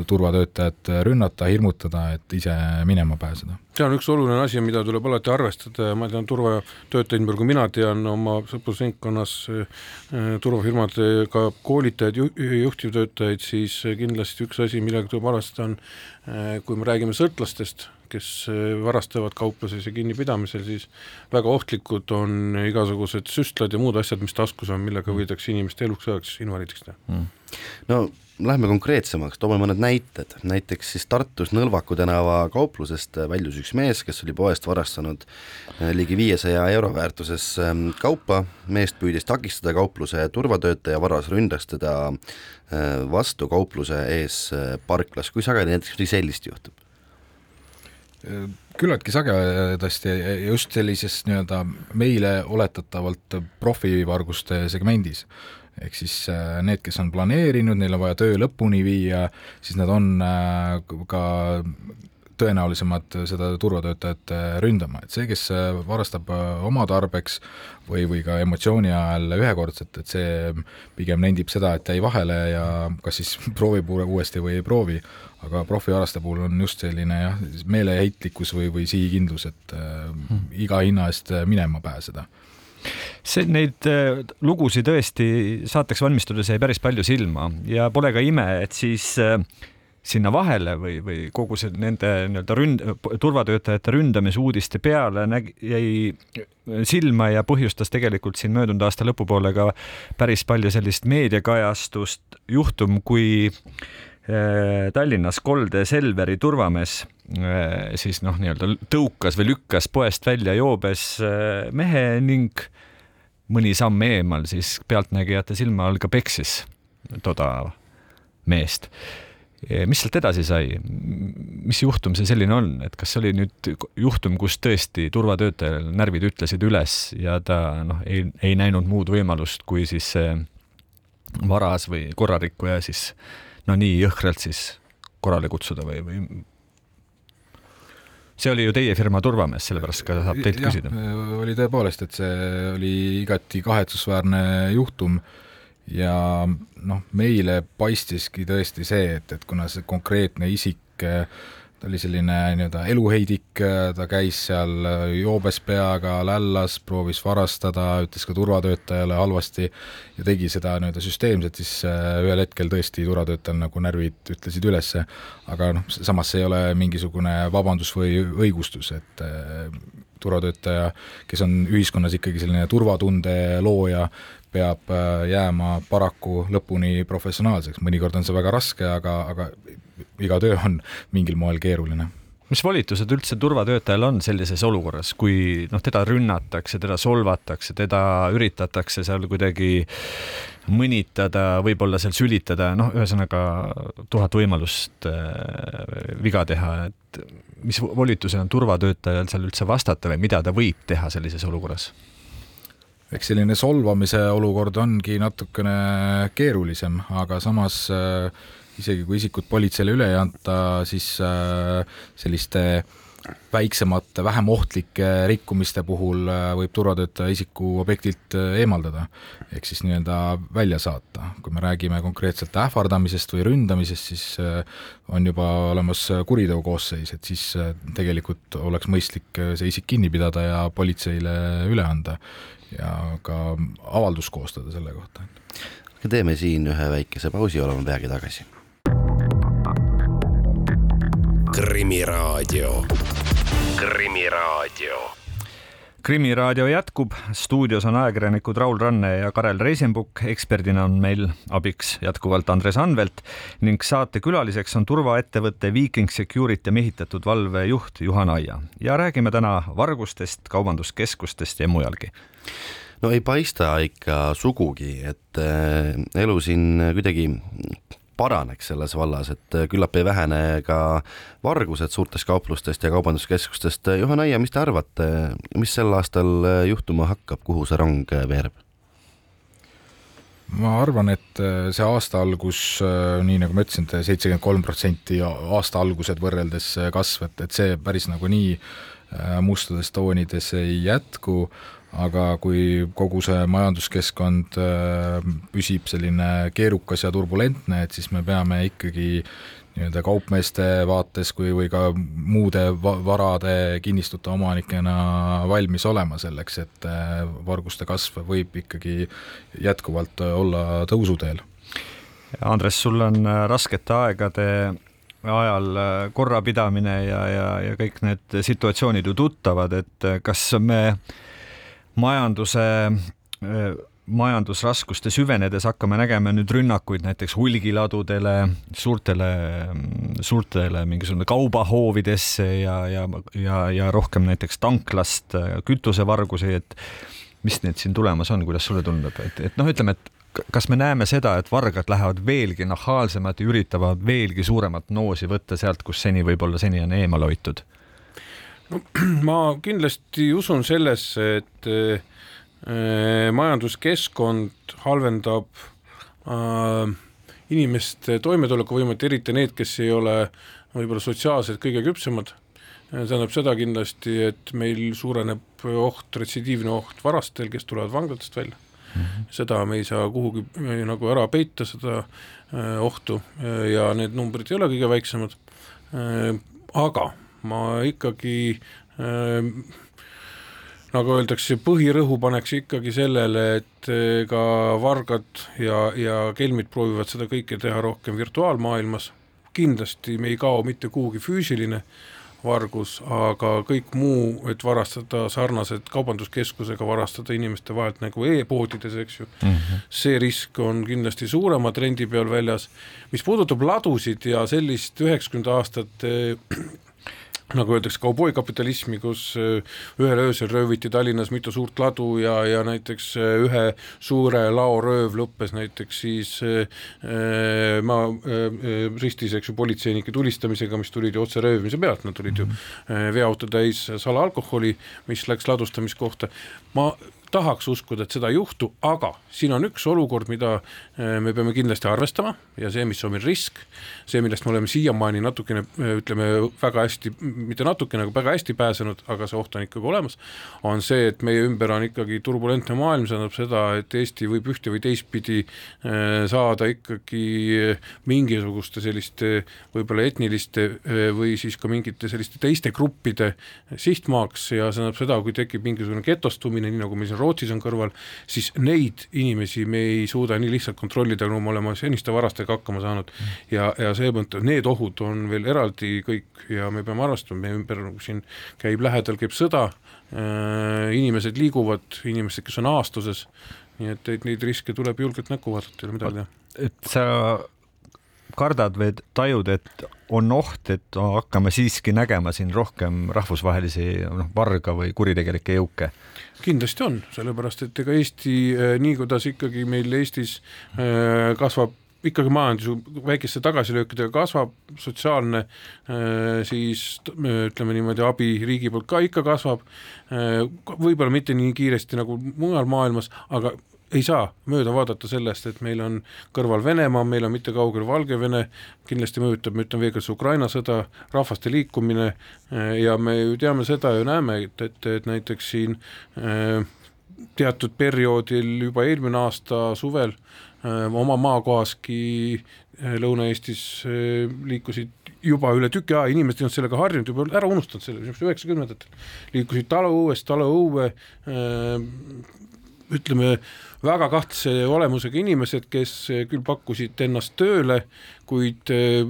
Speaker 3: turvatöötajat rünnata, hirmutada, et ise minema pääseda.
Speaker 5: see on üks oluline asi, mida tuleb alati arvestada ja ma tean turvatöötajaid, nii palju kui mina tean oma sõprusringkonnas äh, turvafirmadega koolitajaid, juhtivtöötajaid, siis kindlasti üks asi, millega tuleb arvestada, on kui me räägime sõltlastest, kes varastavad kaupluses ja kinnipidamisel, siis väga ohtlikud on igasugused süstlad ja muud asjad, mis taskus on, millega võidakse inimest eluks ajaks invaliidiks teha. Mm..
Speaker 4: no lähme konkreetsemaks, toome mõned näited, näiteks siis Tartus Nõlvaku tänava kauplusest väljus üks mees, kes oli poest varastanud eh, ligi viiesaja euro väärtuses ehm, kaupa, meest püüdis takistada kaupluse turvatöötaja, varas ründas teda eh, vastu kaupluse ees eh, parklas, kui sageli näiteks midagi sellist juhtub?
Speaker 3: Küllaltki sagedasti just sellises nii-öelda meile oletatavalt profivarguste segmendis. Ehk siis äh, need, kes on planeerinud, neil on vaja töö lõpuni viia, siis nad on äh, ka tõenäolisemad seda turvatöötajat äh, ründama, et see, kes varastab oma tarbeks või, või ka emotsiooni ajal ühekordselt, et see pigem nendib seda, et jäi vahele ja kas siis proovib uuesti või ei proovi, aga profivaraste puhul on just selline jah, meeleheitlikkus või, või sihikindlus, et hmm. iga hinna eest minema pääseda
Speaker 2: see, neid äh, lugusid tõesti saateks valmistudes jäi päris palju silma ja pole ka ime, et siis äh, sinna vahele või, või kogu see nende nii-öelda ründ-, turvatöötajate ründamisuudiste peale nägi, jäi silma ja põhjustas tegelikult siin möödunud aasta lõpupoole ka päris palju sellist meediakajastust, juhtum, kui äh, Tallinnas Kolde Selveri turvamees siis noh, nii-öelda tõukas või lükkas poest välja joobes mehe ning mõni samm eemal, siis pealtnägijate silma all ka peksis toda meest. Mis sealt edasi sai, mis juhtum see selline on, et kas see oli nüüd juhtum, kus tõesti turvatöötajal närvid ütlesid üles ja ta noh, ei, ei näinud muud võimalust, kui siis see varas või korrarikkuja siis no nii jõhkralt siis korrale kutsuda või, või see oli ju teie firma turvamees, sellepärast ka saab teilt ja, küsida.
Speaker 3: oli tõepoolest, et see oli igati kahetsusväärne juhtum ja noh, meile paistiski tõesti see, et, et kuna see konkreetne isik ta oli selline nii-öelda eluheidik, ta käis seal joobes peaga, lällas, proovis varastada, ütles ka turvatöötajale halvasti ja tegi seda nii-öelda süsteemselt, siis äh, ühel hetkel tõesti turvatöötajal nagu närvid ütlesid ülesse, aga noh, samas see ei ole mingisugune vabandus või õigustus, et äh, turvatöötaja, kes on ühiskonnas ikkagi selline turvatunde looja, peab äh, jääma paraku lõpuni professionaalseks, mõnikord on see väga raske, aga, aga iga töö on mingil moel keeruline.
Speaker 2: Mis volitused üldse turvatöötajal on sellises olukorras, kui noh, teda rünnatakse, teda solvatakse, teda üritatakse seal kuidagi mõnitada, võib-olla seal sülitada, noh, ühesõnaga tuhat võimalust äh, viga teha, et mis volitused on turvatöötajal seal üldse vastata või mida ta võib teha sellises olukorras?
Speaker 3: eks selline solvamise olukord ongi natukene keerulisem, aga samas äh, isegi kui isikut politseile üle ei anta, siis äh, selliste väiksemate, vähem ohtlike rikkumiste puhul äh, võib turvatöötaja isiku objektilt äh, eemaldada, ehk siis nii-öelda välja saata. kui me räägime konkreetselt ähvardamisest või ründamisest, siis on juba olemas kuriteokoosseis, et siis tegelikult oleks mõistlik see isik kinni pidada ja politseile üle anda ja ka avaldus koostada selle kohta.
Speaker 4: teeme siin ühe väikese pausi, oleme peagi tagasi
Speaker 1: Krimiraadio. Krimiraadio.
Speaker 2: krimiraadio jätkub, stuudios on ajakirjanikud Raul Ranne ja Karel Reisenbuk, eksperdina on meil abiks jätkuvalt Andres Anvelt ning saatekülaliseks on turvaettevõtte Viiking Security mehitatud valvejuht Juhan Aia. Ja räägime täna vargustest, kaubanduskeskustest ja mujalgi.
Speaker 4: No ei paista ikka sugugi, et äh, elu siin kuidagi paraneks selles vallas, et äh, küllap ei vähene ka vargused suurtest kauplustest ja kaubanduskeskustest. Juhan Aia, mis te arvate, mis sel aastal äh, juhtuma hakkab, kuhu see rong äh, veereb?
Speaker 3: ma arvan, et see aasta algus, nii nagu ma ütlesin et seitsekümmend kolm protsenti aasta algused võrreldes kasv, et, et see päris nagu nii mustades toonides ei jätku aga kui kogu see majanduskeskkond äh, püsib selline keerukas ja turbulentne, et siis me peame ikkagi nii-öelda kaupmeeste vaates kui, või ka muude va varade kinnistute omanikena valmis olema selleks, et äh, varguste kasv võib ikkagi jätkuvalt olla tõusuteel.
Speaker 2: Andres, sul on äh, raskete aegade ajal korrapidamine ja, ja, ja kõik need situatsioonid ju tuttavad, et kas me majanduse majandusraskuste süvenedes hakkame nägema nüüd rünnakuid näiteks hulgiladudele, suurtele, suurtele mingisugune kaubahoovidesse ja, ja, ja, ja rohkem näiteks tanklast kütusevargusi, et mis need siin tulemas on, kuidas sulle tundub, et, et noh, ütleme, et kas me näeme seda, et vargad lähevad veelgi nahaalsemad ja üritavad veelgi suuremat noosi võtta sealt, kus seni võib-olla seni on eemale hoitud?
Speaker 5: No ma kindlasti usun sellesse, et äh, majanduskeskkond halvendab äh, inimeste toimetulekuvõimet, eriti need, kes ei ole võib-olla sotsiaalselt kõige küpsemad tähendab seda kindlasti, et meil suureneb oht, retsidiivne oht varastel, kes tulevad vanglatest välja mm. -hmm. seda me ei saa kuhugi äh, nagu ära peita, seda äh, ohtu ja need numbrid ei ole kõige väiksemad äh,, aga ma ikkagi äh, nagu öeldakse, põhirõhu paneks ikkagi sellele, et äh, ka vargad ja, ja kelmid proovivad seda kõike teha rohkem virtuaalmaailmas, kindlasti me ei kao mitte kuhugi füüsiline vargus, aga kõik muu, et varastada sarnased kaubanduskeskusega, varastada inimeste vahelt nagu e-poodides, eks ju mm, -hmm. see risk on kindlasti suurema trendi peal väljas. mis puudutab ladusid ja sellist üheksakümnenda aastate nagu öeldakse, kauboikapitalismi, kus äh, ühel öösel rööviti Tallinnas mitu suurt ladu ja, ja näiteks äh, ühe suure laorööv lõppes näiteks siis äh, äh maa äh, ristis, eks ju, politseinike tulistamisega, mis tulid ju otse röövimise pealt, nad tulid ju äh, veoauto täis salaalkoholi, mis läks ladustamiskohta. ma tahaks uskuda, et seda ei juhtu, aga siin on üks olukord, mida äh, me peame kindlasti arvestama ja see, mis on meil risk, see, millest me oleme siiamaani natukene äh, ütleme väga hästi, mitte natukene, aga väga hästi pääsenud, aga see oht on ikkagi olemas, on see, et meie ümber on ikkagi turbulentne maailm, see tähendab seda, et Eesti võib ühte või teistpidi äh, saada ikkagi mingisuguste selliste võib-olla etniliste või siis ka mingite selliste teiste gruppide sihtmaaks ja see tähendab seda, kui tekib mingisugune getostumine, nii nagu meil siin Rootsis on kõrval, siis neid inimesi me ei suuda nii lihtsalt kontrollida, nagu me oleme seniste varastega hakkama saanud ja, ja see mõte, need ohud on veel eraldi kõik ja me peame arvestama, meie ümber siin käib lähedal, käib sõda äh,, inimesed liiguvad, inimesed, kes on aastuses, nii et, et neid riske tuleb julgelt näkku vaadata, ei ole midagi teha.
Speaker 2: et sa kardad või tajud, et on oht, et hakkame siiski nägema siin rohkem rahvusvahelisi noh, varga või kuritegelikke jõuke?
Speaker 5: kindlasti on, sellepärast et ega Eesti, äh, nii kuidas ikkagi meil Eestis äh, kasvab ikkagi majandus väikeste tagasilöökidega kasvab, sotsiaalne äh, siis ütleme niimoodi, abi riigi poolt ka ikka kasvab, võib-olla mitte nii kiiresti nagu mujal maailmas, aga ei saa mööda vaadata sellest, et meil on kõrval Venemaa, meil on mitte kaugel Valgevene, kindlasti mõjutab, ma ütlen veel kord, see Ukraina sõda, rahvaste liikumine eh, ja me ju teame seda ja näeme, et, et, et näiteks siin eh, teatud perioodil juba eelmine aasta suvel eh, oma maakohaski Lõuna-Eestis liikusid juba üle tüki aja, inimesed ei olnud sellega harjunud, juba ära unustanud selle, üheksakümnendatel. liikusid taluõuest taluõue, ütleme, väga kahtlase olemusega inimesed, kes küll pakkusid ennast tööle, kuid eh,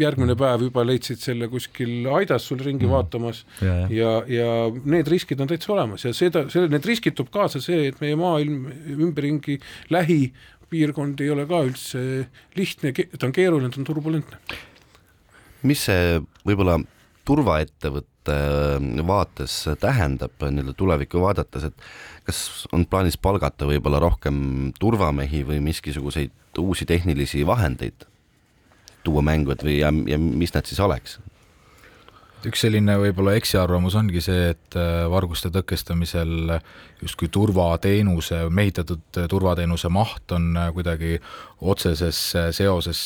Speaker 5: järgmine päev juba leidsid selle kuskil aidas sul ringi mm. vaatamas ja, ja, ja, ja need riskid on täitsa olemas ja seda, selle, need riskid toob kaasa see, et meie maailm ümberringi lähipiirkond ei ole ka üldse lihtne, ta on keeruline, ta on turbulentne.
Speaker 4: mis see võib-olla turvaettevõtte vaates tähendab nii-öelda tulevikku vaadates, et kas on plaanis palgata võib-olla rohkem turvamehi või miskisuguseid uusi tehnilisi vahendeid tuua mängu, et või ja, ja mis need siis oleks?
Speaker 3: üks selline võib-olla eksiarvamus ongi see, et äh, varguste tõkestamisel justkui turvateenuse, mehitatud turvateenuse maht on äh, kuidagi otseses äh, seoses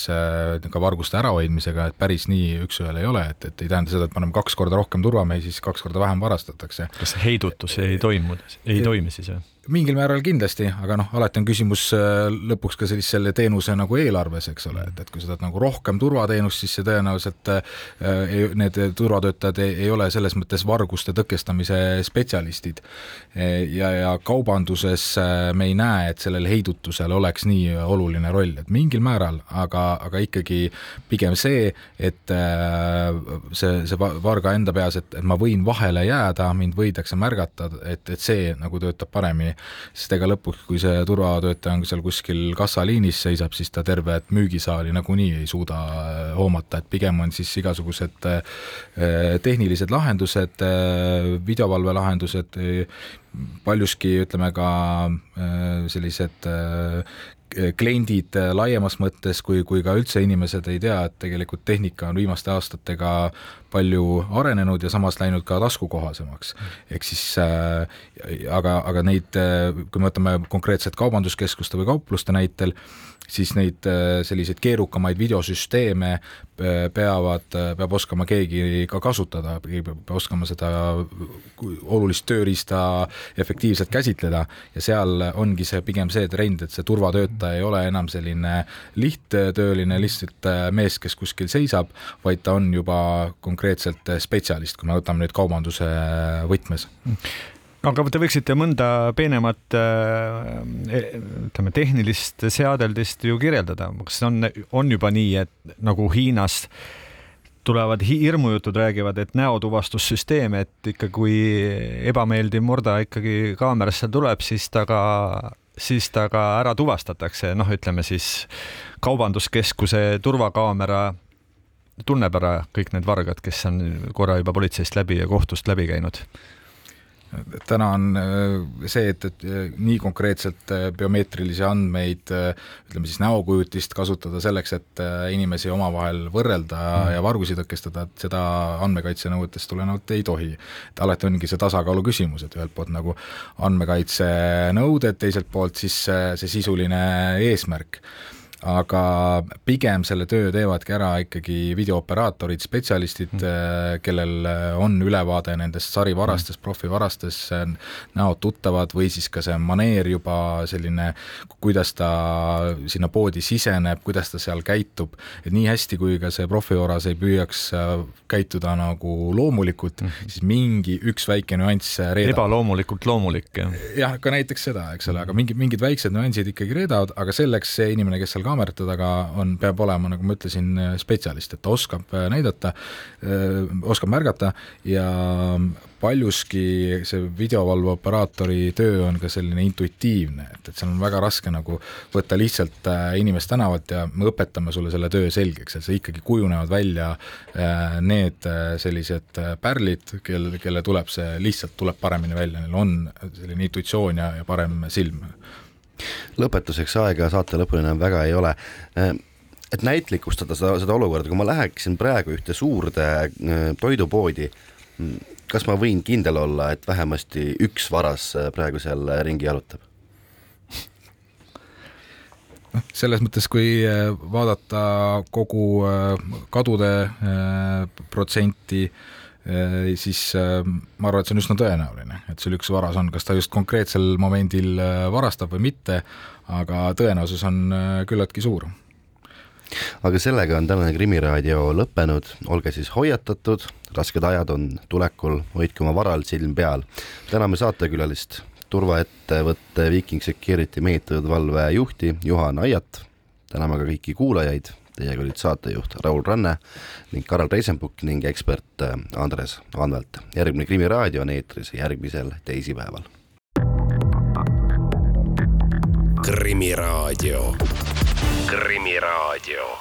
Speaker 3: ka varguste ärahoidmisega, et päris nii üks-ühele ei ole, et, et ei tähenda seda, et paneme kaks korda rohkem turvamehi, siis kaks korda vähem varastatakse.
Speaker 2: kas heidutus ei toimu, ei toimi siis või?
Speaker 3: mingil määral kindlasti, aga noh, alati on küsimus äh, lõpuks ka sellist selle teenuse nagu eelarves, eks ole, et, et kui sa tahad nagu rohkem turvateenust, siis see tõenäoliselt äh, need turvatöötajad ei, ei ole selles mõttes varguste tõkestamise spetsialistid. ja, ja kaubanduses äh, me ei näe, et sellel heidutusel oleks nii oluline roll, et mingil määral, aga, aga ikkagi pigem see, et see, see varga enda peas, et, et ma võin vahele jääda, mind võidakse märgata, et, et see nagu töötab paremini. Sest ega lõpuks, kui see turvatöötaja on seal kuskil kassaliinis seisab, siis ta tervet müügisaali nagunii ei suuda äh, hoomata, et pigem on siis igasugused äh, tehnilised lahendused, äh, videovalvelahendused, paljuski ütleme ka sellised kliendid laiemas mõttes, kui, kui ka üldse inimesed ei tea, et tegelikult tehnika on viimaste aastatega palju arenenud ja samas läinud ka taskukohasemaks. ehk siis äh, aga, aga neid, kui me võtame konkreetselt kaubanduskeskuste või kaupluste näitel, siis neid äh, selliseid keerukamaid videosüsteeme äh, peavad, äh, peab oskama keegi ka kasutada, peab oskama seda olulist tööriista efektiivselt käsitleda. Ja seal ongi see pigem see trend, et see turvatöötaja ei ole enam selline lihttööline, lihtsalt mees, kes kuskil seisab, vaid ta on juba konkreetselt spetsialist, kui me võtame nüüd kaubanduse võtmes
Speaker 2: aga te võiksite mõnda peenemat äh, ütleme, tehnilist seadeldist ju kirjeldada, kas on, on juba nii, et nagu Hiinas tulevad hirmujutud, räägivad, et näotuvastussüsteem, et ikka kui ebameeldiv murda ikkagi kaamerasse tuleb, siis ta ka, siis ta ka ära tuvastatakse, noh, ütleme siis kaubanduskeskuse turvakaamera tunneb ära kõik need vargad, kes on korra juba politseist läbi ja kohtust läbi käinud
Speaker 3: täna on äh, see, et, et äh, nii konkreetselt äh, biomeetrilisi andmeid, ütleme siis näokujutist kasutada selleks, et inimesi omavahel võrrelda mm. ja vargusi tõkestada, et seda andmekaitse nõuetest tulenevalt ei tohi. et alati ongi see tasakaalu küsimus, et ühelt poolt nagu andmekaitse nõuded, teiselt poolt siis see sisuline eesmärk aga pigem selle töö teevadki ära ikkagi videooperaatorid, spetsialistid mm., kellel on ülevaade nendest sarivarastest mm., profivarastest, näod tuttavad või siis ka see maneer juba selline, kuidas ta sinna poodi siseneb, kuidas ta seal käitub, et nii hästi, kui ka see profivaras ei püüaks äh, käituda nagu loomulikult mm., siis mingi üks väike nüanss reedab.
Speaker 2: ebaloomulikult loomulik, jah?
Speaker 3: jah, ka näiteks seda, eks ole, aga mingid, mingid väiksed nüansid ikkagi reedavad, aga selleks see inimene, kes seal kaamerate taga on, peab olema, nagu ma ütlesin, spetsialist, et ta oskab äh, näidata, äh, oskab märgata ja paljuski see videovalveoperaatori töö on ka selline intuitiivne, et, et seal on väga raske nagu võtta lihtsalt äh, inimest tänavalt ja me õpetame sulle selle töö selgeks, et see ikkagi kujunevad välja need sellised pärlid, kel, kelle tuleb see, lihtsalt tuleb paremini välja, neil on selline intuitsioon ja, ja parem silm
Speaker 4: lõpetuseks aega saate lõpuni enam väga ei ole. Äh, et näitlikustada seda, seda olukorda, kui ma läheksin praegu ühte suurde äh, toidupoodi, mm, kas ma võin kindel olla, et vähemasti üks varas äh, praegu seal ringi jalutab?
Speaker 3: noh, selles mõttes, kui vaadata kogu kadude protsenti Äh, siis äh, ma arvan, et see on üsna tõenäoline, et sul üks varas on, kas ta just konkreetsel momendil äh, varastab või mitte, aga tõenäosus on küllaltki suur.
Speaker 4: aga sellega on tänane Krimiraadio lõppenud, olge siis hoiatatud, rasked ajad on tulekul, hoidke oma varal silm peal. täname saatekülalist, turvaettevõtte Viking Security meetodvalve juhti Juhan Aiat, täname ka kõiki kuulajaid Teiega olid saatejuht Raul Ranne ning Karel Reisenbuk ning ekspert äh, Andres Anvelt. järgmine Krimiraadio on eetris järgmisel teisipäeval.
Speaker 1: krimiraadio, Krimiraadio